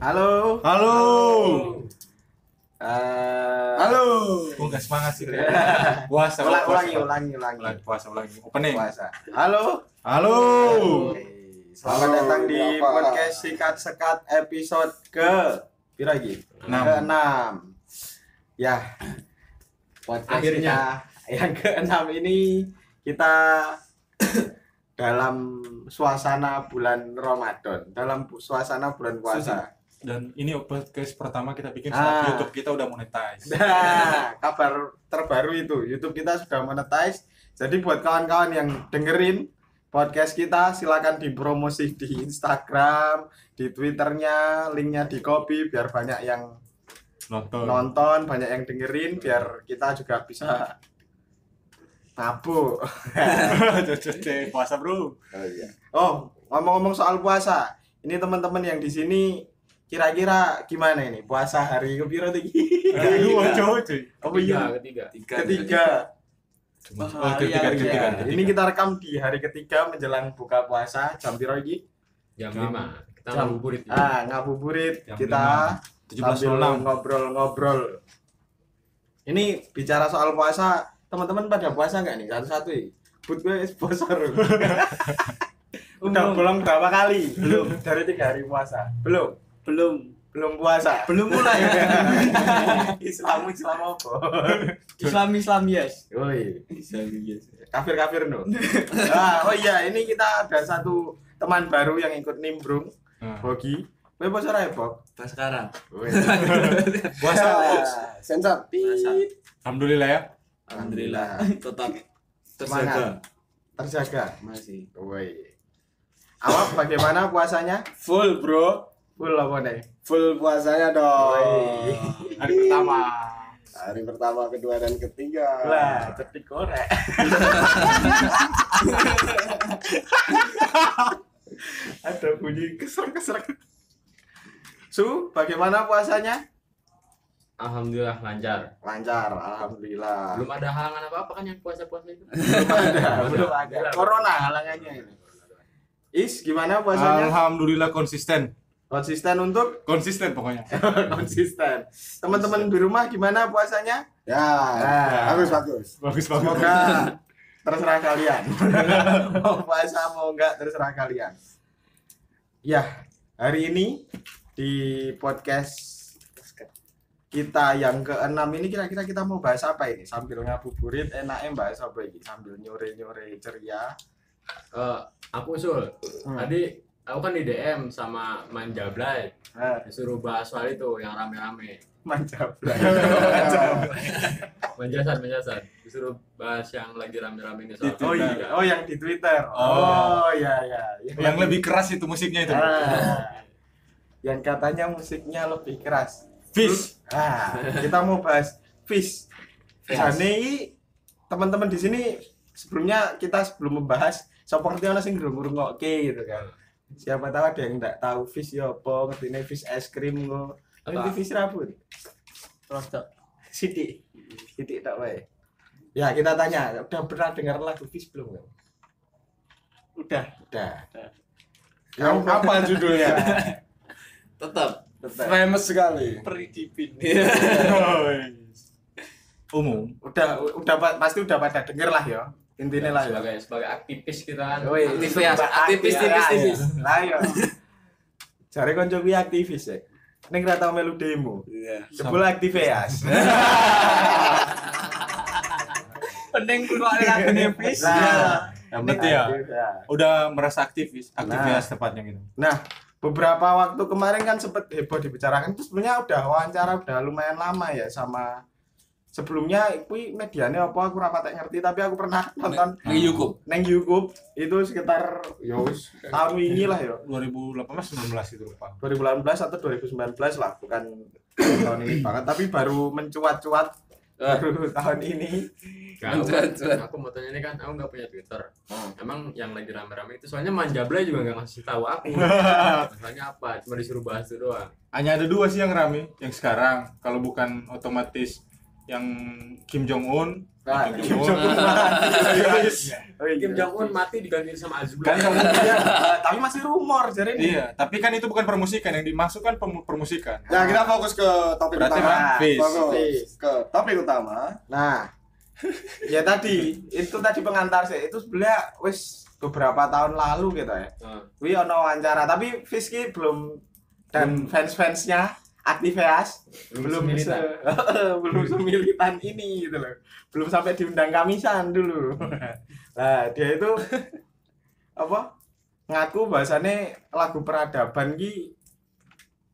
Halo. Halo. Eh, Halo. Gua nggak semangat sih. Puasa. ulang- puasa. ulangi, ulangi, ulangi. Ulangi, puasa, ulangi. Opening. Puasa. Halo. Halo. Selamat Halo, datang di apa? podcast Sikat Sekat episode ke pira lagi? Enam. Ke-6. Ya. Podcast Akhirnya. kita yang ke-6 ini kita dalam suasana bulan Ramadan, dalam suasana bulan puasa. Dan ini podcast pertama kita bikin Ah. YouTube kita udah monetize. Nah, kabar terbaru itu, YouTube kita sudah monetize. Jadi buat kawan-kawan yang dengerin podcast kita, silakan dipromosi di Instagram, di Twitternya, linknya di copy biar banyak yang Nonton. nonton, banyak yang dengerin, biar kita juga bisa mabuk. Cocok puasa, Bro. Oh iya. Oh, ngomong-ngomong soal puasa, ini teman-teman yang di sini kira-kira gimana ini puasa hari kepiro tinggi? Aduh, cocok, cuy. Oh iya, ketiga ketiga. Cuma Oh, oh, ketiga, iya, ketiga, iya. ketiga. Ini kita rekam di hari ketiga menjelang buka puasa jam piro iki? jam lima kita jam- ngabuburit Ah, ngabuburit Jam kita sambil 17.06. ngobrol-ngobrol. Ini bicara soal puasa, teman-teman pada puasa nggak nih? Satu-satu ya. But gue sponsor. Udah bolong berapa kali? Belum. Dari tiga hari puasa. Belum. Belum Belum puasa. belum mulai Islam Islam apa? Islam Islam yes Woi. Kafir-kafir no. ah, oh iya, ini kita ada satu teman baru yang ikut nimbrung, Nah, Bogi. Kowe puasa ra ya, Bog? pas sekarang Woi. Puasa, Box. Sensor. Alhamdulillah ya. Alhamdulillah. tetap terjaga Terjaga. masih Woi. Awak bagaimana puasanya? Full bro. Full apa nih? Full puasanya dong. Hari pertama. Hari pertama, kedua dan ketiga. Lah, cetik korek. Ada bunyi keser-keser. Su, bagaimana puasanya? alhamdulillah lancar Lancar, alhamdulillah. belum ada halangan apa apa kan yang puasa puasa itu belum ada, belum ada. Corona halangannya ini. Is, gimana puasanya? Alhamdulillah konsisten. Konsisten untuk Konsisten pokoknya. konsisten. Teman-teman di rumah gimana puasanya? Ya, Nah. bagus bagus. Bagus bagus. Semoga terserah kalian. mau puasa mau enggak terserah kalian. Ya, hari ini di podcast kita yang keenam ini kira-kira kita mau bahas apa ini? Sambil ngabuburit enaknya bahas apa ini? Sambil nyore-nyore ceria. Eh, aku usul Hmm. tadi aku kan di DM sama Manjablay Nah, disuruh bahas soal itu yang rame-rame mantap. Manjasan Manjasan disuruh bahas yang lagi rame-rame ini soal Oh iya, oh yang di Twitter. Oh. Oh, iya iya. Yang lebih keras itu musiknya itu. Ah. yang katanya musiknya lebih keras. Fish. Ah, kita mau bahas fish. Jane teman-teman di sini sebelumnya kita sebelum membahas seperti ana sing ngrungokke gitu kan. Siapa tahu ada yang enggak tahu fish ya apa, ngertine fish es krim kok. Apa? Ini fish rabun. Rostok Siti. Siti tak wae. Ya, kita tanya, udah pernah dengar lagu fish belum? Kan? udah Udah. Yang apa judulnya? tetap Tetap. Famous sekali. peridipin Umum. Udah udah pa- pasti udah pada denger lah ya. Intinya lah ya. sebagai sebagai aktivis kita kan Woi, Aktivis ya, aktivis, ya, tipis. ya. Lah ya. Jare konco kuwi aktivis ya. Ning ra tau melu demo. iya Jebul aktivis. penting kudu ada lagu nepis Nah, Yang penting ya. ya. Udah merasa aktivis, aktivitas Nah. tepatnya gitu. Nah, beberapa waktu kemarin kan sempet heboh dibicarakan itu sebenarnya udah wawancara udah lumayan lama ya sama sebelumnya kuwi medianya apa aku rapat ngerti tapi aku pernah nonton lagi YouTube. neng YouTube itu sekitar ya wis. tahun ini lah ya. 2018 19 itu lupa. 2018 atau 2019 lah bukan tahun ini banget tapi baru mencuat-cuat Ah. baru tahun ini. Nggak, aku, kan- mau tanya ini kan aku nggak punya Twitter. Emang yang lagi rame-rame itu soalnya Manjablay juga nggak ngasih tahu aku. Masalahnya apa? Cuma disuruh bahas itu doang. Hanya ada dua sih yang rame, yang sekarang. Kalau bukan otomatis yang Kim Jong Un Nah, Kim Jong Un. Oh, iya. Kim Jong Un mati diganti sama Azula. Kan tapi masih rumor jadi ini. Iya, tapi kan itu bukan permusikan yang dimasuk kan pem- permusikan. Nah, kita fokus ke topik Berarti utama. Fokus ke topik utama. Nah, ya tadi itu tadi pengantar sih itu sebenarnya wis beberapa tahun lalu gitu ya. Nah, Wih ono wawancara tapi Fiski belum dan fans-fansnya aktivitas belum se belum semilitan ini gitu loh. Belum sampai diundang kamisan dulu. Nah, dia itu apa? Ngaku bahasanya lagu peradaban ki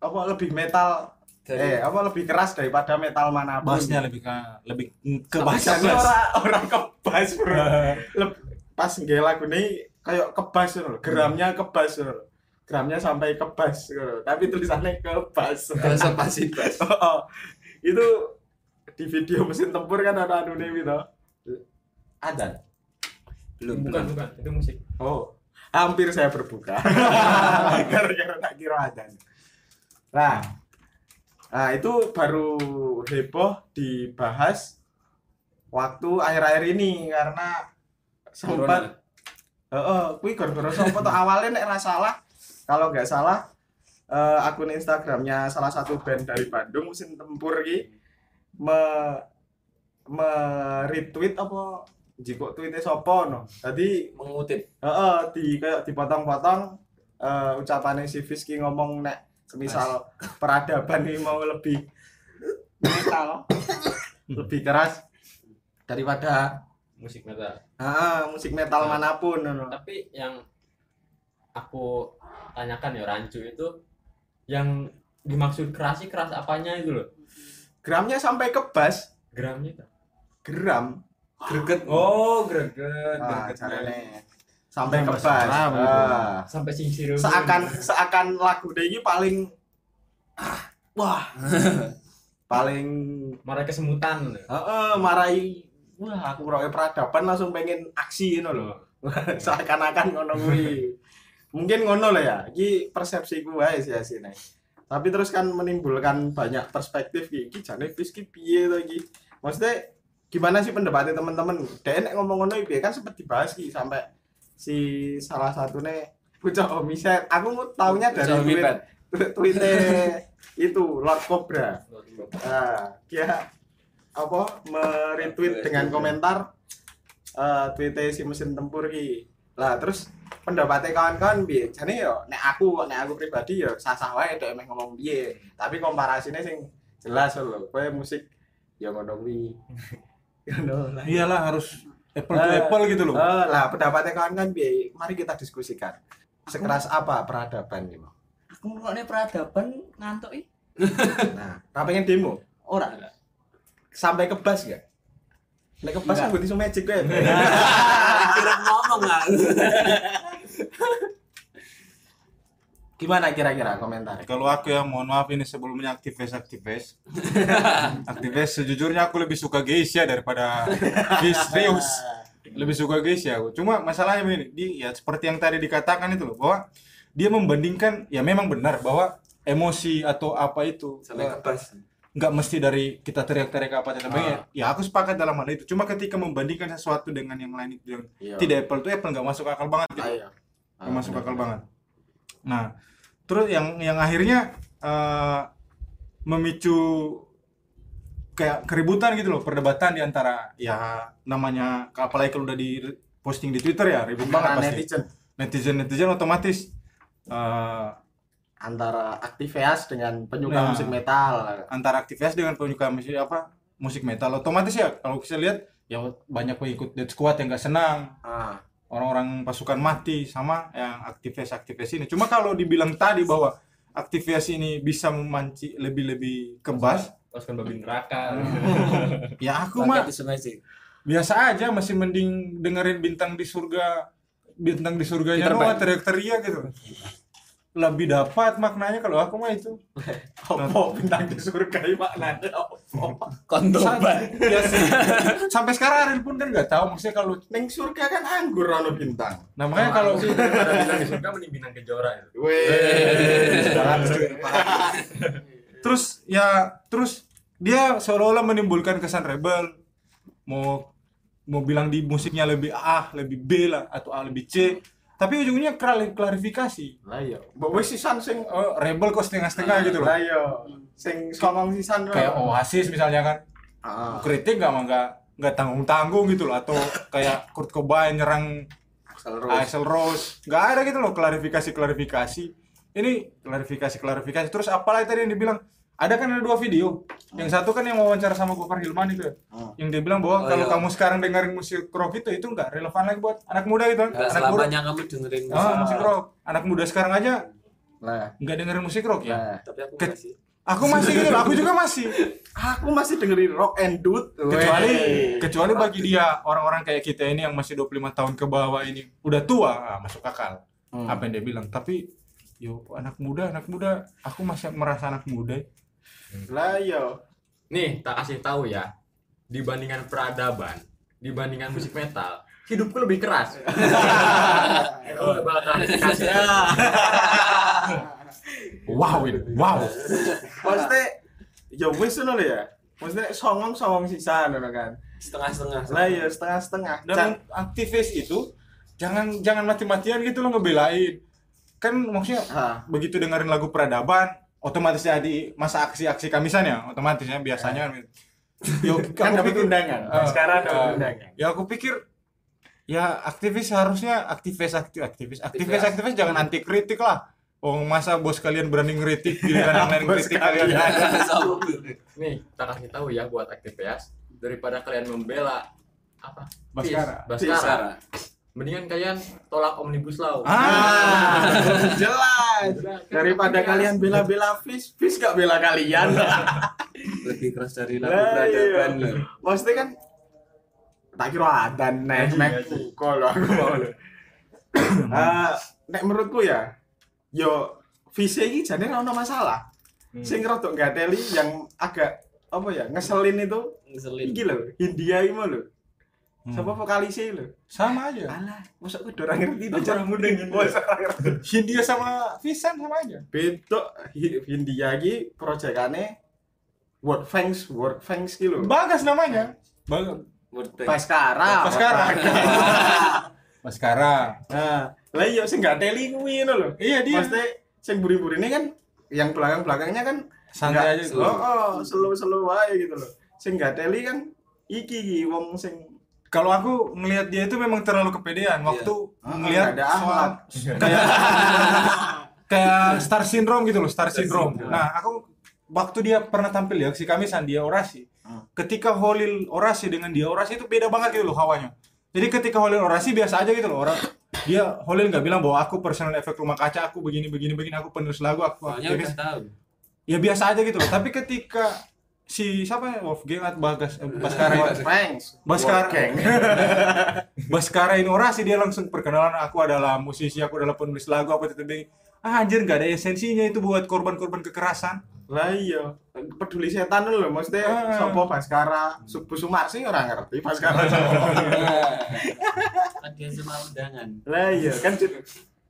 apa lebih metal eh apa lebih keras daripada metal mana pun. Bassnya lebih ke lebih ke bass jadi bass. orang orang kebas bro. Leb- pas nggak lagu ini kayak kebas loh, gramnya kebas loh. Gramnya sampai kebas loh. Tapi tulisannya kebas. Konservasi bas. Oh, itu di video mesin tempur kan ada anu nih gitu. Ada. Belum. bukan bukan itu musik. Oh, hampir saya berbuka. Gara-gara tak kira ada. Nah, nah itu baru heboh dibahas waktu akhir-akhir ini karena sempat Heeh, kuwi gara-gara sapa tuh awalnya nek ra salah kalau nggak salah eh, akun Instagramnya salah satu band dari Bandung mesin tempur ki me me retweet apa jiko tweetnya sopo no. Tadi Mengutip. heeh di kayak dipotong-potong eh ucapannya si Fiski ngomong nek semisal peradaban ini mau lebih metal lebih keras daripada musik metal. ah, musik metal mana pun no. Tapi yang aku tanyakan ya rancu itu yang dimaksud keras sih keras apanya itu loh. Gramnya sampai kebas, Gramnya itu. gram. Greget. Oh, greget, Ah, greget. caranya sampai kebas. salah begitu. Ah. Sampai sing siru. Seakan seakan lagu dia ini paling ah, wah. paling marah kesemutan. heeh marai wah aku roe peradaban langsung pengen aksi ini loh. Seakan-akan ngono kuwi. Mungkin ngono lah ya. Iki persepsiku wae sih asine. Tapi terus kan menimbulkan banyak perspektif iki. Iki jane wis ki piye to iki? Maksudnya gimana sih pendapatnya teman-teman? Dia nek ngomong ngono iki kan sempat dibahas ki sampai si salah satunya Pucuk Omiset. Aku taunya dari tweet, Mipet. tweetnya itu Lord Cobra. Nah, dia apa meretweet dengan komentar eh tweetnya si mesin tempur ki. Lah terus pendapatnya kawan-kawan piye? Jane yo nek aku nek aku pribadi yo sah-sah wae dek emeh ngomong piye. Tapi komparasine sing jelas lho. Kowe musik ya ngono kuwi. Ngono lah. Iyalah harus apple to Eh, apple gitu loh. Eh, lah pendapatnya kawan-kawan piye? Mari kita diskusikan. Sekeras apa peradaban ini? Aku ngrungokne peradaban ngantuk ih. Nah, tak pengen demo. Ora. Sampai kebas gak? Nek kebas kan iso magic kowe. Kira ngomong lah. Gimana kira-kira komentar? Kalau aku ya mohon maaf ini sebelumnya aktivis aktivis. aktivis sejujurnya aku lebih suka Geisha daripada Fis serius. Lebih suka Geisha aku. Cuma masalahnya begini, di ya seperti yang tadi dikatakan itu loh bahwa dia membandingkan ya memang benar bahwa emosi atau apa itu eh, kebas. nggak mesti dari kita teriak-teriak apa dan sebagainya. Ah. Ya aku sepakat dalam hal itu. Cuma ketika membandingkan sesuatu dengan yang lain itu yang Iya. tidak apple to apple nggak masuk akal banget gitu. Ayo. Nggak masuk akal banget. Nah, terus yang yang akhirnya eh, memicu kayak keributan gitu loh, perdebatan di antara ya namanya apalagi kalau udah di posting di Twitter ya ribut banget pasti. netizen Netizen netizen otomatis eh, antara aktivis dengan penyuka Nah. musik metal. antara aktivis dengan penyuka musik apa musik metal otomatis ya kalau kita lihat ya banyak pengikut Dead Squad yang nggak senang Ah, orang-orang pasukan mati sama yang aktivis-aktivis ini. Cuma kalau dibilang tadi bahwa aktivis ini bisa memanci lebih-lebih kebas Pasukan babi neraka. ya aku mah biasa aja masih mending dengerin bintang di surga bintang di surganya Noah teriak-teriak gitu lebih dapat maknanya kalau aku mah itu Opo bintang di surga iki maknane opo? Kondoban. Ya sih. sampai sekarang Ariel pun kan nggak tahu maksudnya kalau Ning surga kan anggur ono bintang. nah makanya kalau sih bintang di surga mending bintang kejora itu. Terus ya terus dia seolah-olah menimbulkan kesan rebel mau mau bilang di musiknya lebih A lebih B lah atau A lebih C tapi ujungnya klar- klarifikasi. Lah iya. Mbok wis sisan sing oh, rebel kok setengah-setengah gitu loh. Lah iya. Sing songong sisan kayak Oasis misalnya kan. Ah. kritik nggak mah nggak tanggung tanggung gitu loh. Atau kayak Kurt Cobain nyerang Axl Axel Rose. Nggak ada gitu loh klarifikasi klarifikasi ini klarifikasi klarifikasi terus apalagi tadi yang dibilang ada kan ada dua video yang satu kan yang wawancara sama Gofar Hilman itu Hmm. yang dia bilang bahwa Oh, kalau iya. kamu sekarang dengerin musik rock itu itu nggak relevan lagi buat anak muda gitu kan Enggak anak muda selamanya kamu dengerin ah, musik. musik rock anak muda sekarang aja Lah. nggak dengerin musik rock ya Lah. Tapi aku Ke- masih. aku masih gitu loh, aku juga masih Aku masih dengerin rock and dude. kecuali kecuali bagi dia orang-orang kayak kita ini yang masih 25 tahun ke bawah ini udah tua ah, masuk akal Hmm. apa yang dia bilang tapi yo anak muda anak muda aku masih merasa anak muda Lah iya. Nih, tak kasih tahu ya. Dibandingkan peradaban, dibandingkan musik metal, hidupku lebih keras. Oh, bakal kasih. wow ini wow Maksudnya ya wis ngono ya. Maksudnya songong-songong sisan ngono kan. Setengah-setengah. Lah iya setengah-setengah. dan aktivis itu jangan jangan mati-matian gitu loh ngebelain kan maksudnya Ah. begitu dengerin lagu peradaban otomatis jadi masa aksi-aksi kamisan ya otomatisnya biasanya kan yo kan aku dapat pikir- undangan. Ah, Sekarang dapat ah. undangan. ya aku pikir ya aktivis harusnya aktivis aktif aktivis aktivis aktivis jangan anti kritik lah oh masa bos kalian berani ngeritik giliran yang lain kritik kalian. kalian Nih, tak kasih tahu ya buat aktivis daripada kalian membela apa? Baskara. Peace, Baskara. Mendingan kalian tolak omnibus law. ah Jelas. Daripada kalian bela-bela fish, fish gak bela kalian. Lebih keras dari lagu Lah, peradaban iya. loh. Maksudnya kan tak kira ada nek Iya, nek iya. buka loh aku mau. Eh, nek menurutku ya, yo visi ini jadi ora ono masalah. Hmm. Sing rodok gateli yang agak apa ya ngeselin itu Ngeselin. iki lho, Hindia iki mau lho. Hmm. Vokalisnya lho? sama aja Alah, masa aku udah ngerti Aku orang muda gitu. Ngerti. Hindia sama Visan sama aja Hi- Hindia iki projekane World Fangs, World Fangs ki lho. Bagas namanya Bagas. Baskara. Baskara. Baskara. Nah, lah iya sing gak teli kuwi ngono lho. Iya dia. Maksudnya sing buri-burine kan yang belakang-belakangnya kan Santai aja gitu. Oh, oh slow-slow aja gitu loh. Sing gak teli kan iki iki wong sing Kalau aku ngelihat dia itu memang terlalu kepedean waktu Ah, ngelihat ada soal kayak kayak star syndrome gitu loh, star syndrome. Nah, aku waktu dia pernah tampil ya si Kamisan dia orasi. Hmm. Ketika Holil orasi dengan dia orasi itu beda banget gitu loh hawanya. Jadi ketika Holil orasi biasa aja gitu loh orang dia Holil nggak bilang bahwa aku personal efek rumah kaca aku begini begini begini aku penulis lagu aku Soalnya udah tahu. ya biasa aja gitu loh tapi ketika si siapa ya Wolfgang atau Bagas eh, Baskara World Fangs. Baskara. Baskara ini orasi dia langsung perkenalan aku adalah musisi aku adalah penulis lagu apa itu tadi ah, anjir nggak ada esensinya itu buat korban-korban kekerasan Lah iya, peduli setan lho maksudnya Ah. sapa Baskara, Subu Sumarsi ora ngerti Baskara. Kan dia cuma undangan. Lah iya kan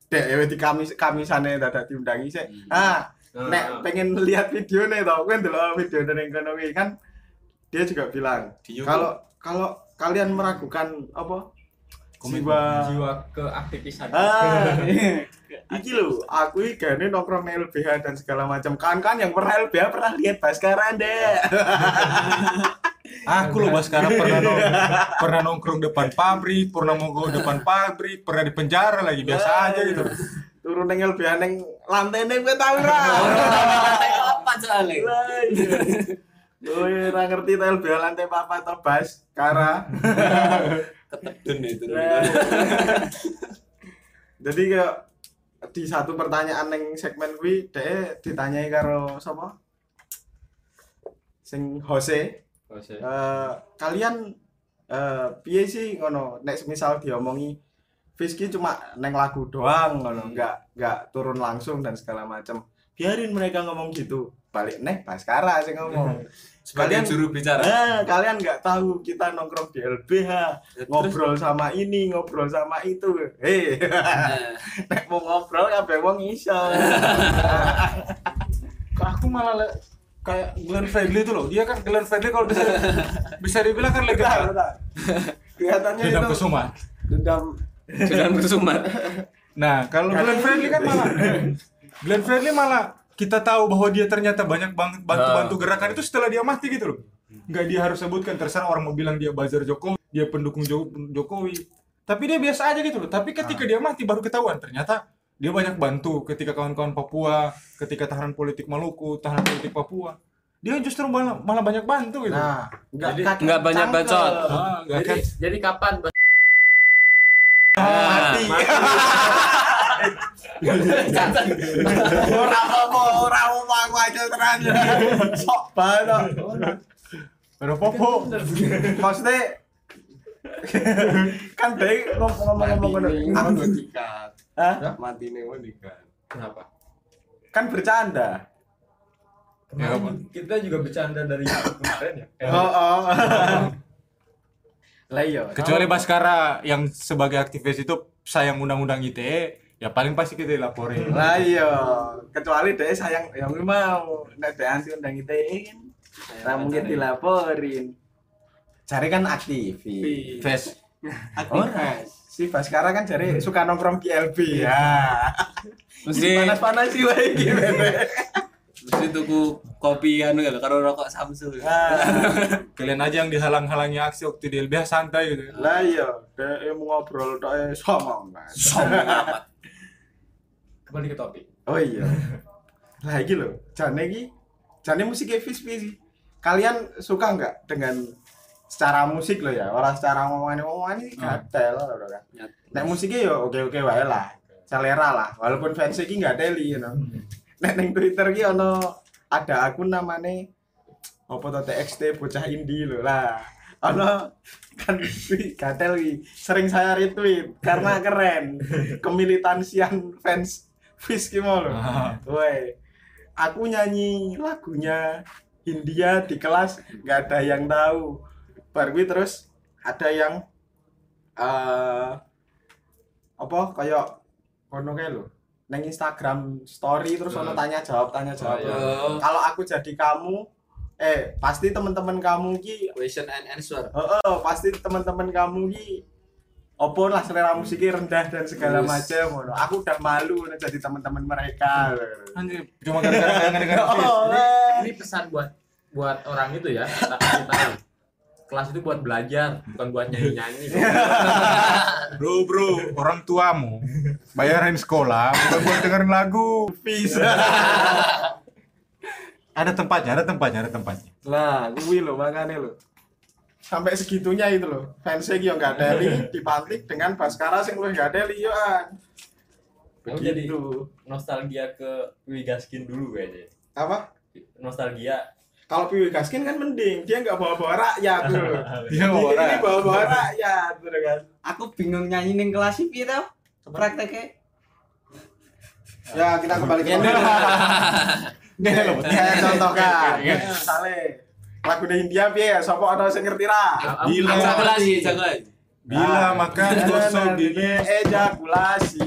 dek ya di kamis kamisane dadak diundangi sik. Ah, nek pengen lihat videonya tau. Kan dulu video dari kono kuwi kan? Dia juga bilang Di YouTube. kalau kalau kalian meragukan apa? Jiwa jiwa keaktivisan. ah iki lho aku iki gane nongkrong LBH dan segala macam. Kan kan yang pernah LBH pernah lihat Baskara deh aku loh Baskara pernah nong pernah nongkrong depan pabrik pernah mogok depan pabrik pernah di penjara lagi biasa aja gitu turun neng LBH neng lantai neng gue tau ra Apa soalnya? Lah, iya. Gue ora ngerti ta LBH lantai papat atau Baskara Ketedun itu. Lah. Jadi kayak di satu pertanyaan neng segmen kuwi dhek ditanyai karo sapa? Sing Jose, Jose. eh, kalian eh piye sih ngono nek semisal diomongi Fiski cuma neng lagu doang ngono, nggak nggak turun langsung dan segala macam. Biarin mereka ngomong gitu. Balik neh Baskara sing ngomong. Sebagai Kalian- juru bicara. Eh, kalian nggak tahu kita nongkrong di LBH, ngobrol sama ini, ngobrol sama itu. Hei, Nah, nek mau ngobrol kabeh wong iso. Aku malah le- kayak Glenn Fredly itu loh dia kan Glenn Fredly kalau bisa bisa dibilang kan bentar. Kelihatannya dendam itu kesuma dendam Sudah bersumat. nah kalau Glenn Fredly kan malah Glenn Fredly malah kita tahu bahwa dia ternyata banyak banget bantu-bantu gerakan itu setelah dia mati gitu loh. Nggak dia harus sebutkan terserah orang mau bilang dia buzzer Jokowi dia pendukung Jo- Jokowi. Tapi dia biasa aja gitu loh. Tapi ketika dia mati baru ketahuan ternyata dia banyak bantu. Ketika kawan-kawan Papua ketika tahanan politik Maluku tahanan politik Papua dia justru malah, malah banyak bantu gitu. Nah nggak Jadi- kaki nggak banyak bacot. Ah, Jadi, jadi kapan mati ora apa ora aku aja tenan sok banget popo maksudnya kan deh ngomong-ngomong ngono aku dikat. Hah? Mati nih dikat. kenapa? kan bercanda Ya, apa? kita juga bercanda dari kemarin ya. Oh oh lah iya kecuali Baskara yang sebagai aktivis itu sayang undang-undang ITE ya paling pasti kita dilaporin. Lah iya kecuali deh sayang yang mau nek deh anti undang ITE kan nah mungkin dilaporin. Cari kan aktivis Fes aktivis si Baskara kan cari suka nongkrong di LB ya Mesti panas-panas sih gimana mesti tuku kopi anu ya karo rokok Samsu. kalian aja yang dihalang-halangi aksi waktu di LBH santai gitu lah iya deh mau ngobrol tok eh, Sombong amat. kembali ke topik. Oh iya. Lah iki lho, jane iki jane musik Evis piye sih? Kalian suka nggak dengan secara musik lo ya, orang secara ngomongan ngomongan ini gatel lho kan. Nek musiknya yo oke-oke wae lah. Selera lah, walaupun fans iki nggak teli you know. Nek ning Twitter ki ono ada akun namane apa to TXT bocah indie lho lah. Ono kan gatel wi sering saya retweet karena keren kemilitansian fans Fish ki mau lho. Ah. Woi, aku nyanyi lagunya India di kelas nggak ada yang tahu. Baru terus ada yang eh apa kayak kono kayak neng Instagram story terus ono Hmm. tanya jawab tanya jawab. Oh, iya. Oh, Kalau aku jadi kamu eh pasti teman-teman kamu ki question and answer. oh, oh, pasti teman-teman kamu ki opo lah selera musiknya rendah dan segala Yes. macam ngono. Aku udah malu nih jadi teman-teman mereka. anjir cuma gara-gara dengar. Ini pesan buat buat orang itu ya. tak kasih tahu. Kelas itu buat belajar, bukan buat nyanyi-nyanyi. bro bro orang tuamu bayarin sekolah bukan buat dengerin lagu bisa. ada tempatnya ada tempatnya ada tempatnya Lah, kuwi lho makane lho. Sampai segitunya itu loh. Fansnya ki yo enggak teli dipantik dengan Baskara sing luwih enggak teli yo an. Kamu jadi Begitu. nostalgia ke Wigaskin dulu kayaknya. Apa? Nostalgia. Kalau Piwi Gaskin kan mending, dia nggak bawa-bawa rakyat tuh. Dia bawa Ini rakyat. bawa-bawa rakyat tuh kan. Aku bingung nyanyi ning kelas iki tau. Prakteknya. Ya, kita kembali ke Ini. Ini loh Saya contohkan. Misalnya lagu di India piye sapa ana sing ngerti ra? Gila. Jago lagi, jago lagi. bila makan gosok gigi ejakulasi.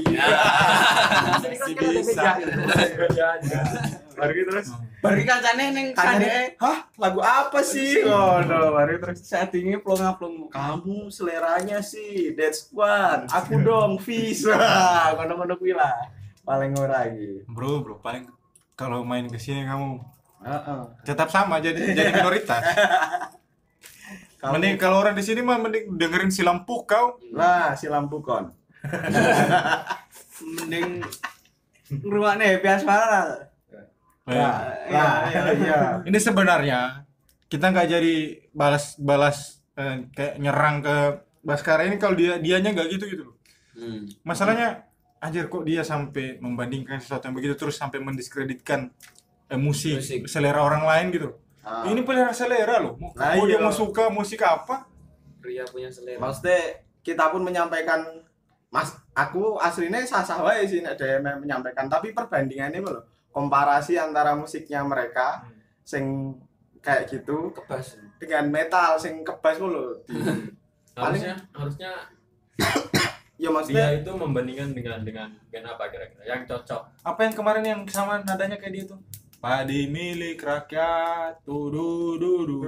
masih bisa Baru gitu terus. Bari kancane ning Kancane, kandeke hah lagu apa sih? Oh, no, baru terus. settingnya plong-plong. Kamu seleranya sih Dead Squad. Aku dong Fish. Wah, ngono-ngono kuwi lah. Paling ora iki. bro bro paling kalau main ke sini kamu Heeh. tetap sama jadi jadi minoritas Kalau- mending kalau orang di sini mah mending dengerin si lampu kau Lah, si lampu kon. Mending ngrungokne happy asmara. Lah, lah, iya. ini sebenarnya kita nggak jadi balas balas eh, kayak nyerang ke Baskara ini kalau dia dianya nggak gitu gitu loh Hmm. masalahnya anjir kok dia sampai membandingkan sesuatu yang begitu terus sampai mendiskreditkan eh, musik, Musik. selera orang lain gitu Ah. ini pelihara selera loh mau, Nah, mau dia iya. mau suka musik apa Pria punya selera. Maksudnya kita pun menyampaikan Mas, aku aslinya sah-sah wae sih nek menyampaikan, tapi perbandingannya loh. Komparasi antara musiknya mereka sing kayak gitu Kebas. dengan metal sing kebas lho. Harusnya harusnya Ya dia maksudnya itu membandingkan dengan dengan band apa kira-kira yang cocok. apa yang kemarin yang sama nadanya kayak dia tuh padi milik rakyat tudu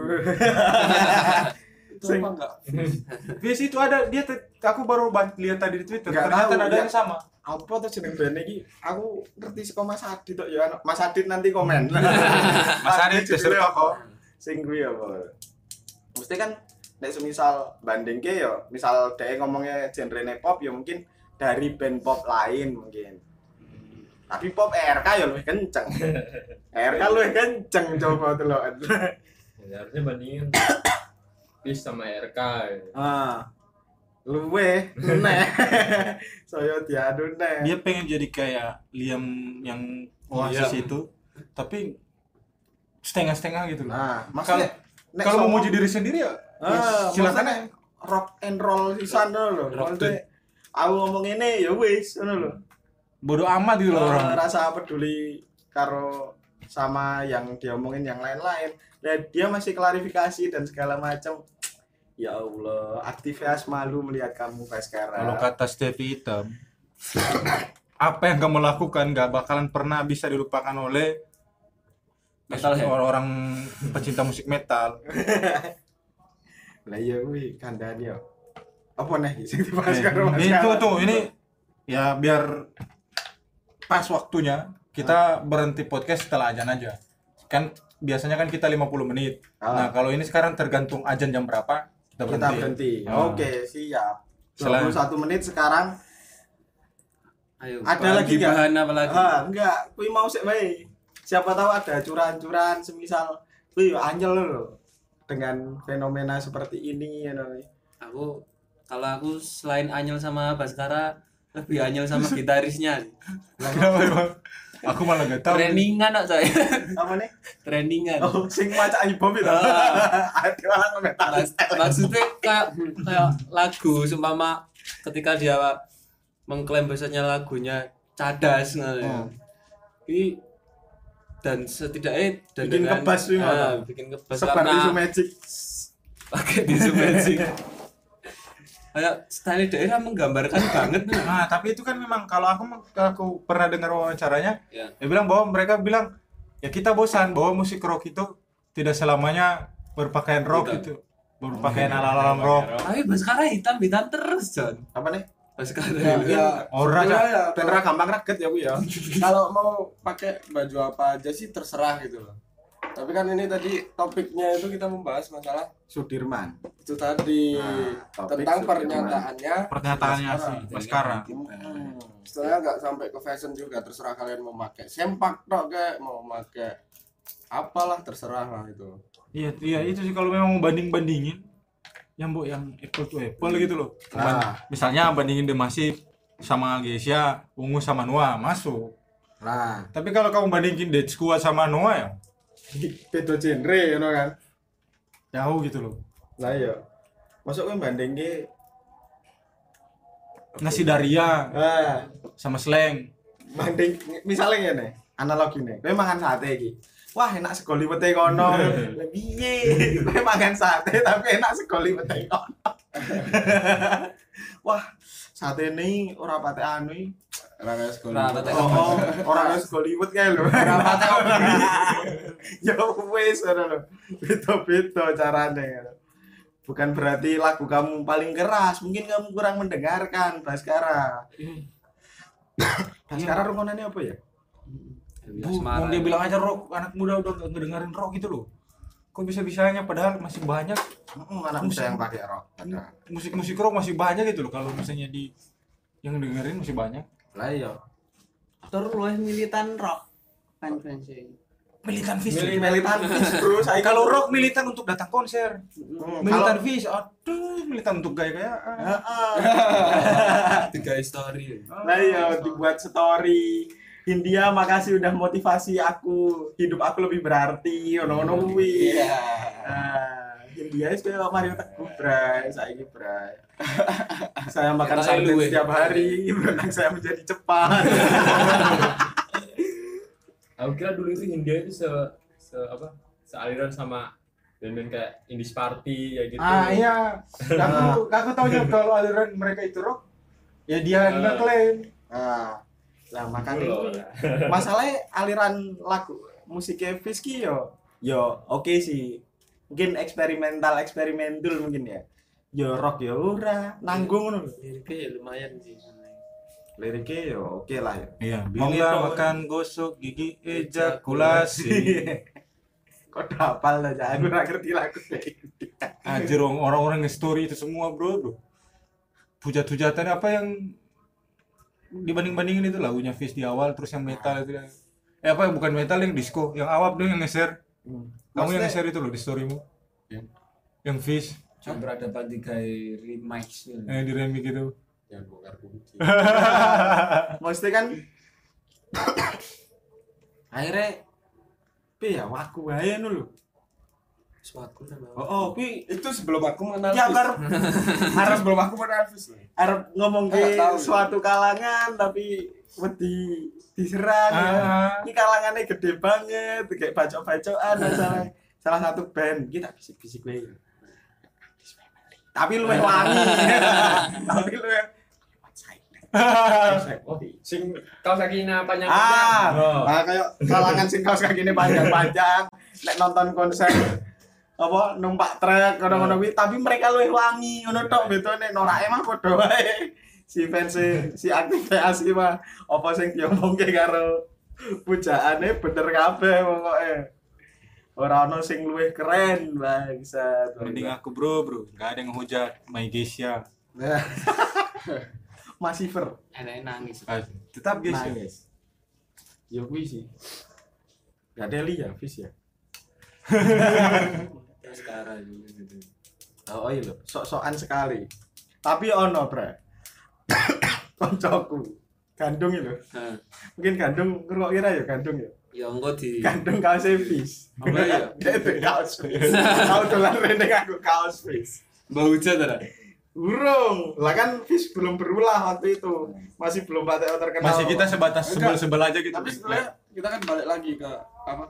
dudu Itu apa? enggak? Bis itu ada dia aku baru ba- lihat tadi di Twitter Nggak ternyata tahu, ada ya. yang sama. Apa tuh jeneng band iki aku ngerti saka Mas Adit tok ya Mas Adit nanti komen. Mas Adit justru apa? sing kuwi apa? Mesti kan nek semisal bandingke ya misal dhek ngomongnya genre pop ya mungkin dari band pop lain mungkin. Tapi pop RK ya lebih kenceng. RK lebih kenceng coba delok Ya, harusnya bandingin Bis sama RK ah. Luwe neh saya diadu neh dia pengen jadi kayak Liam yang Oasis itu tapi setengah-setengah gitu loh. Nah maksudnya nek kalau mau jadi diri sendiri ya Ah, silakan maksudnya rock and roll sisan lho. Rock Maksudnya aku ngomong ini ya wis ngono lho. bodoh amat gitu loh orang. Rasa peduli karo sama yang diomongin yang lain-lain. Dan dia masih klarifikasi dan segala macam. Ya Allah, aktivitas malu melihat kamu kalau sekarang. kata Stevie Hitam apa yang kamu lakukan gak bakalan pernah bisa dilupakan oleh Metalhead. orang-orang pecinta musik metal Lah iya kuwi kandhane yo. Apa nih sing dibahas karo Mas itu tuh ini ya biar pas waktunya kita berhenti podcast setelah ajan aja kan biasanya kan kita 50 menit Ah. nah kalau ini sekarang tergantung ajan jam berapa kita berhenti, Kita berhenti. Ah. Oke, siap. Selain- 21 menit sekarang Ayo, Ada lagi nggak? bahan apa lagi? Ah, enggak, kuwi mau sik wae. Siapa tahu ada curahan-curahan semisal kuwi yo anyel lho dengan fenomena seperti ini ya no. Aku kalau aku selain Anyel sama Baskara lebih Anyel sama gitarisnya. Kenapa? Aku malah gak tahu Trainingan kok saya. Apa nih? Trainingan. Oh, sing maca ibom itu. Ah. Ada malah. Mas- maksudnya kayak, kayak lagu seumpama ketika dia mengklaim bahasanya lagunya cadas ngono ya. Oh. Ini dan setidaknya dan Bikin kebas ah, Mas. bikin kebas Sebar karena isu magic. pakai tisu magic. Kayak style daerah menggambarkan banget nih. nah tapi itu kan memang kalau aku aku pernah dengar wawancaranya Ya. dia bilang bahwa mereka bilang ya kita bosan bahwa musik rock itu tidak selamanya berpakaian rock itu berpakaian ala-ala rock Tapi Baskara hitam hitam terus John. Apa nih? Baskara. Ya, Ora, sebetulnya Cak. ya, ra gampang raget ya kuwi ya. kalau mau pakai baju apa aja sih terserah gitu loh. Tapi kan ini tadi topiknya itu kita membahas masalah Sudirman. itu tadi Nah, tentang Sudirman. pernyataannya pernyataannya Baskara. sih Baskara Hmm. Setelahnya nggak sampai ke fashion juga terserah kalian mau pakai sempak tok kayak mau pakai apalah terserah lah itu. Iya, iya itu sih kalau memang mau banding bandingin, yang bu yang apple to apple gitu loh. Nah. Misalnya bandingin The Massive sama Geisha, Ungu sama Noah masuk. Nah, Tapi kalau kamu bandingin Dead Squad sama Noah ya beda genre ngono kan. jauh gitu loh. Lah iya. Masuk kowe bandingke Nasi Daria. Ah. Sama Slang. banding misalnya ngene analogi nih kowe mangan sate iki. Wah enak sekali pete kono. Piye? Kowe mangan sate tapi enak sekali pete kono. Wah sate ini ora pate anu iki. Ora kayak sekolah. Ora pate oh, oh ora kayak Hollywood lho ora pate ya wis ngono lho beda-beda carane bukan berarti lagu kamu paling keras mungkin kamu kurang mendengarkan Baskara. Baskara rungonannya apa ya? Bu, mau dia bilang aja rock, anak muda udah gak ngedengerin rock gitu loh. Kok bisa-bisanya padahal masih banyak. Anak muda yang pakai rock musik-musik rock masih banyak gitu loh. Kalau misalnya di yang dengerin masih banyak. Lah iya Terus lu militan rock kan Francis. Militan Fish. milih militan fish bro saya Kalau rock militan untuk datang konser. Hmm, Militan kalau- Fish, aduh, militan untuk gaya-gayaan. Heeh. tiga story. Lah iya dibuat story India makasih udah motivasi aku hidup aku lebih berarti ono-ono kuwi. Iya. Ah, India itu kayak Mario Teguh bray, saiki bray. saya makan eh. setiap hari, berenang saya menjadi cepat. Aku kira dulu itu Hindia itu se, se apa? Sealiran sama band-band kayak Indies Party ya gitu. Ah iya, aku aku taunya kalau aliran mereka itu rock, ya dia yang Ah. ngeklaim. Nah, lah makanya loh. masalahnya aliran lagu musiknya Fiski yo yo oke sih mungkin eksperimental eksperimental mungkin ya yo rock yo ora nanggung ngono lho. liriknya ya lumayan sih liriknya yo oke lah ya Iya, Mau bila makan gosok gigi ejakulasi. kok dapal aja aku gak ngerti lagu kayak gitu Anjir orang- orang-orang nge-story itu semua, Bro, Bro. Hujat-hujatan apa yang dibanding-bandingin itu lagunya Fish di awal terus yang metal itu yang eh apa bukan metal yang disco, yang awap dong yang nge-share. Kamu yang nge-share itu loh di storymu. Yang? Yang Fish Cuma berhadapan tiga remix gitu. yang di remix gitu. Ya bongkar kunci. maksudnya kan akhirnya pi ya waku ngono lho suatu oh oh pi Itu sebelum aku mengenal ya Harus sebelum aku mengenal arep ngomong ke suatu kalangan tapi wedi diserang ya. Ah. ini kalangannya gede banget kayak bacok-bacokan salah salah satu band. Kita bisik-bisik wae tapi lu yang wangi. Tapi lu yang Oh, sing kaos kakinya panjang ah. Oh. nah, kayak kalangan sing kaos kaki ini panjang-panjang. Nek nonton konser apa numpak truk ngono-ngono tapi mereka luwih wangi ngono tok betone norake mah padha wae si fans si aktif asli mah apa sing diomongke karo pujaane bener kabeh pokoke ora ono sing luwih keren bangsa Mending aku, Bro, Bro. Enggak ada yang ngehujat My Geisha. masih ver Enak nangis. Ah, tetap Geisha. nangis ya kuwi sih gak ada Li ya Fis ya sekarang Oh iya lho, sok-sokan sekali. Tapi ono, Bre. Koncoku. Gandung lho. nah Mungkin gandung ngerok kira ya gandung ya. ya engko di Gandung kaos fish. Apa ya? Dia itu kaos fish. Kau dolan rene aku kaos fish. bau hujan ada Burung. Lah kan fish belum berulah waktu itu. Masih belum pakai terkenal. Masih kita sebatas Enggak. sebel-sebel aja gitu. Tapi sebenarnya kita kan balik lagi ke apa?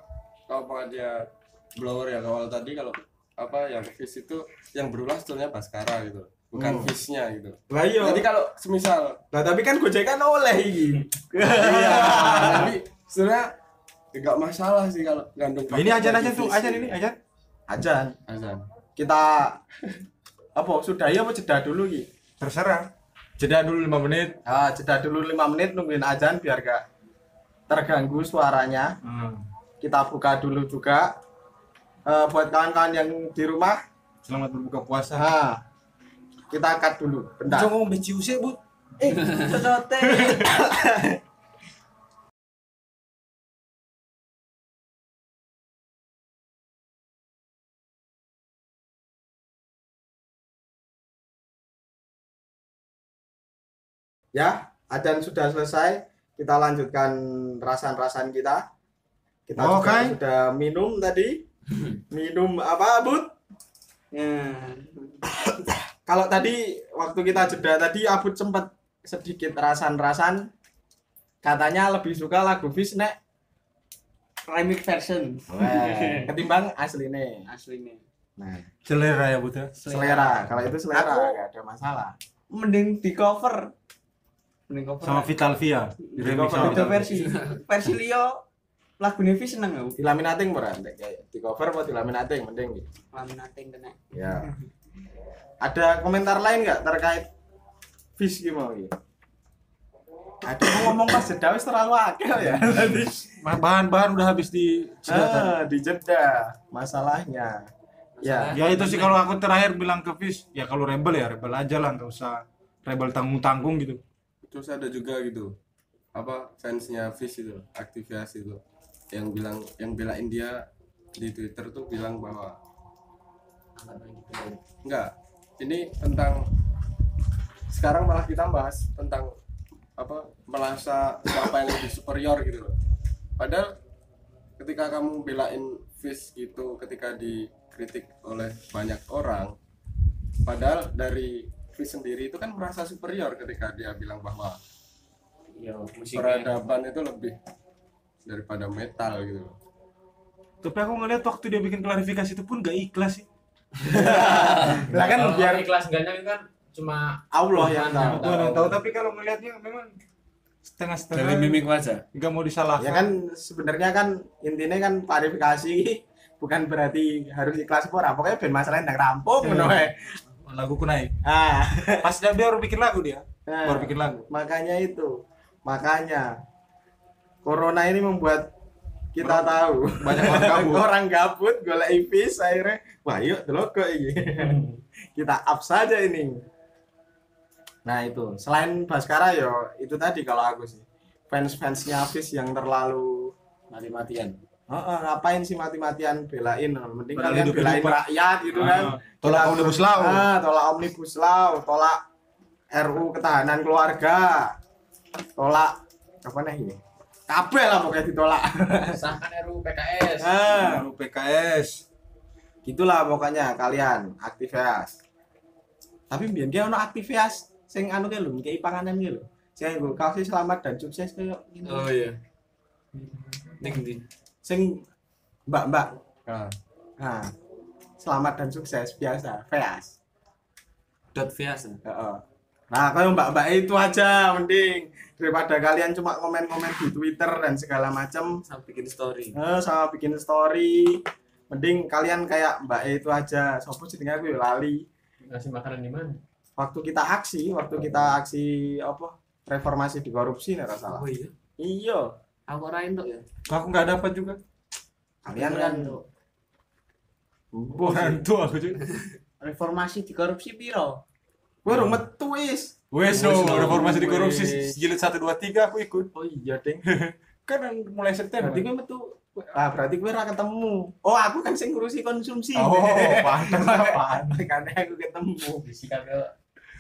Kalau dia blower ya awal tadi kalau apa yang Fis itu yang berulah sebetulnya Baskara gitu. Bukan Hmm. Fishnya gitu. Lah iya. Jadi kalau semisal Lah tapi kan gojekan oleh iki. iya, tapi sebenarnya enggak masalah sih kalau gandung Nah, ini ajan aja pakai tuh, gitu. ini, ajan. Ajan. Azan. Kita apa sudahi apa jeda dulu iki? Terserah. Jeda dulu 5 menit. Ah, jeda dulu 5 menit nungguin ajan biar gak terganggu suaranya. Hmm. Kita buka dulu juga. Eh, buat kawan-kawan yang di rumah, Selamat berbuka puasa. nah, kita cut dulu. Bentar. ngomong benci usai, Bu. Eh, cocote. Ya, ajan sudah selesai. Kita lanjutkan rasan-rasan kita. Kita juga Oke. sudah minum tadi. minum apa, Bud? Ya. Kalau tadi waktu kita jeda tadi Abud sempat sedikit rasan-rasan katanya lebih suka lagu Fish nek Remix version Weh, ketimbang aslinya. aslinya. Nah, Selera ya, Bu. ya? selera. Kalau itu selera Aku- nggak ada masalah. Mending di cover. Mending cover. Sama Vital Via. Di remix cover sama Vital versi. Versi Leo lagu Nevi seneng aku. Dilaminating ora? Nek kayak di cover apa dilaminating mending gitu. Laminating kena. Ya. Ada komentar lain nggak terkait Fish gimana gitu? Ada yang ngomong pas jeda wis terlalu akeh ya tadi. Bahan-bahan udah habis di jeda. Ah, di jeda masalahnya. Ya, Ya itu sih kalau aku terakhir bilang ke Fish, ya kalau rebel ya rebel aja lah, nggak usah rebel tanggung-tanggung gitu. Terus ada juga gitu apa fansnya Fish itu aktivis itu yang bilang yang belain dia di Twitter tuh bilang bahwa enggak. Ini tentang sekarang malah kita bahas tentang apa merasa siapa yang lebih superior gitu loh. Padahal ketika kamu belain Fish gitu ketika dikritik oleh banyak orang padahal dari Fish sendiri itu kan merasa superior ketika dia bilang bahwa ya musiknya. peradaban itu lebih daripada metal gitu loh. Tapi aku ngeliat waktu dia bikin klarifikasi itu pun gak ikhlas sih. lah kan biar biar ikhlas enggaknya kan cuma Allah yang tahu. Tuhan yang tahu. Tapi kalau ngelihatnya memang setengah-setengah Dari mimik wajah. nggak mau disalahkan Ya kan sebenarnya kan intinya kan klarifikasi bukan berarti harus ikhlas pura. Pokoknya ben masalahnya ndang rampung ngono wae. lagu ku naik Ah, pas dia baru bikin lagu dia nah, baru bikin lagu makanya itu. Makanya corona ini membuat kita tahu. Banyak orang kabur orang gabut golek ipis akhirnya wah yuk delok kok ini kita up saja ini. Nah itu. Selain Baskara yo itu tadi kalau aku sih. Fans fansnya Hafiz yang terlalu Mati-matian. Heeh, ngapain sih mati-matian? Belain. Mending kalian hidup belain hidupan. rakyat gitu kan. Ah, tolak Kita- omnibus law. Ah, tolak omnibus law tolak RU ketahanan keluarga tolak apa nih ini kabel lah pokoknya ditolak Sahkan RUU PKS. ah PKS gitulah pokoknya kalian aktivitas tapi biar dia ono aktivitas sing anu ke lho kayak panganan ke lho sing gue kasih selamat dan sukses kayak gini Oh iya. Ning ndi? sing mbak mbak Ah. nah selamat dan sukses biasa feas Dot biasa. Heeh. Nah kalau mbak mbak itu aja mending. Daripada kalian cuma komen-komen di Twitter dan segala macam Sampai bikin story. eh, sama bikin story. Mending kalian kayak mbak E itu aja. Sopo jenenge aku ya lali. Ngasih makanan di mana? waktu kita aksi waktu kita aksi apa reformasi di korupsi nih salah. Oh iya. iya. Aku ora entuk ya. aku nggak dapat juga. Kalian kan? Orang tua aku juga. Reformasi di korupsi piro? Gue rumah wis wes Wes, no reformasi di korupsi. jilid satu dua tiga aku ikut. Oh iya ding kan mulai September. Berarti gue metu ah berarti gue ra ketemu. Oh aku kan sing ngurusi konsumsi. Oh pantas apaan makanya aku ketemu. Disikat ke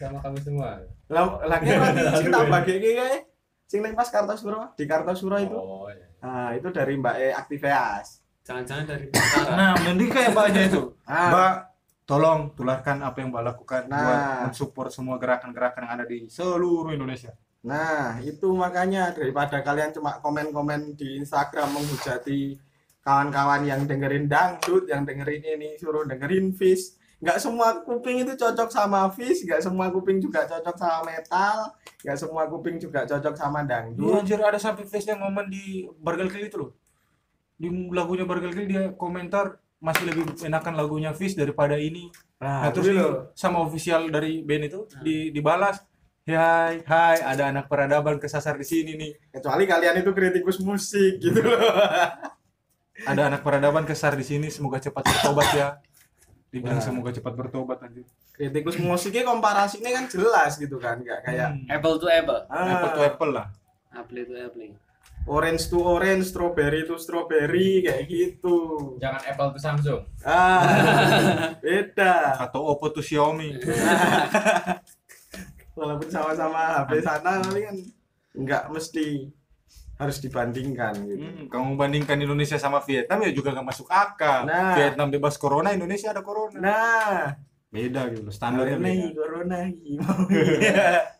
sama kami semua. lah lagi sing tak bagi kayak sing neng pas Kartosuro di Kartosuro itu. Oh, iya. nah itu dari Mbak E aktivitas. Jangan-jangan dari nah mending kayak mbaknya itu. Ah. Mbak tolong tularkan apa yang mbak lakukan buat Nah. mensupport semua gerakan-gerakan yang ada di seluruh Indonesia Nah, itu makanya daripada kalian cuma komen-komen di Instagram menghujati kawan-kawan yang dengerin dangdut, yang dengerin ini, suruh dengerin Fish. Nggak semua kuping itu cocok sama Fish, nggak semua kuping juga cocok sama metal, nggak semua kuping juga cocok sama dangdut. anjir ada sampai face yang ngomong di Kill itu loh. Di lagunya Kill dia komentar masih lebih enakan lagunya Fish daripada ini. Nah, terus itu di- loh. sama official dari band itu di dibalas, "Hai, hai, ada anak peradaban kesasar di sini nih. Kecuali kalian itu kritikus musik gitu loh. Ada anak peradaban kesasar di sini, semoga cepat bertobat ya." Dibilang Nah. semoga cepat bertobat anjir. Kritikus musiknya komparasinya kan jelas gitu kan, nggak kayak Hmm. Apple to apple. Apple to ah, apple lah. Apple to apple. Orange to orange, strawberry to strawberry kayak gitu. Jangan Apple to Samsung. Ah, beda. Atau Oppo to Xiaomi. walaupun sama-sama HP sana tapi kan nggak mesti harus dibandingkan gitu. Hmm, kamu bandingkan Indonesia sama Vietnam ya juga nggak masuk akal. Nah. Vietnam bebas corona, Indonesia ada corona. Nah, Beda gitu, standarnya corona beda. corona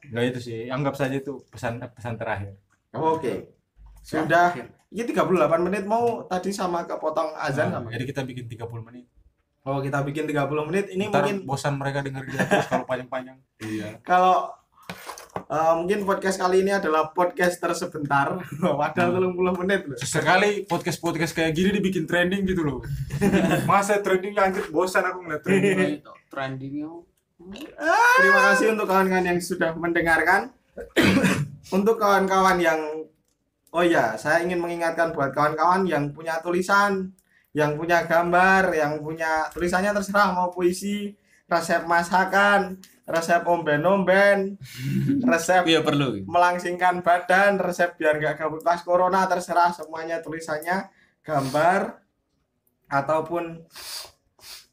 Enggak itu sih, anggap saja itu pesan pesan terakhir. Oke. Sudah ini 38 menit mau tadi sama kepotong azan Nah, sama. jadi kita bikin 30 menit. Oh, kita bikin 30 menit. Ini Ntar mungkin bosan mereka dengar dia terus kalau panjang-panjang. Iya. kalau eh, mungkin podcast kali ini adalah podcast tersebentar. Padahal 30 menit loh. Sesekali podcast-podcast kayak gini dibikin trending gitu loh. Masa trending anjir bosan aku ngeliat trending. Trendingnya. Terima kasih untuk kawan-kawan yang sudah mendengarkan. untuk kawan-kawan yang Oh ya, saya ingin mengingatkan buat kawan-kawan yang punya tulisan, yang punya gambar, yang punya tulisannya terserah mau puisi, resep masakan, resep omben-omben, resep Iya perlu. melangsingkan badan, resep biar nggak gabut pas corona, terserah semuanya tulisannya, gambar ataupun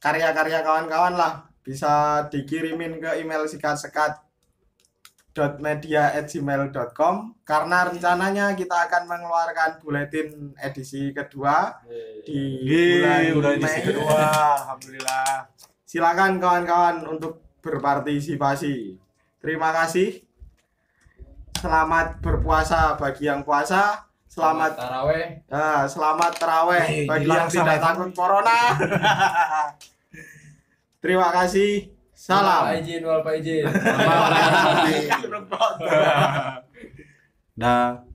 karya-karya kawan-kawan lah bisa dikirimin ke email sikat-sekat media@gmail.com karena rencananya kita akan mengeluarkan buletin edisi kedua di bulan Yeay, udah edisi Mei. kedua. Alhamdulillah. Silakan kawan-kawan untuk berpartisipasi. Terima kasih. Selamat berpuasa bagi yang puasa. Selamat taraweh. ah, selamat terawih Hei, bagi yang tidak takut corona. Terima kasih. Salam. Pak izin, wal Pak izin. dah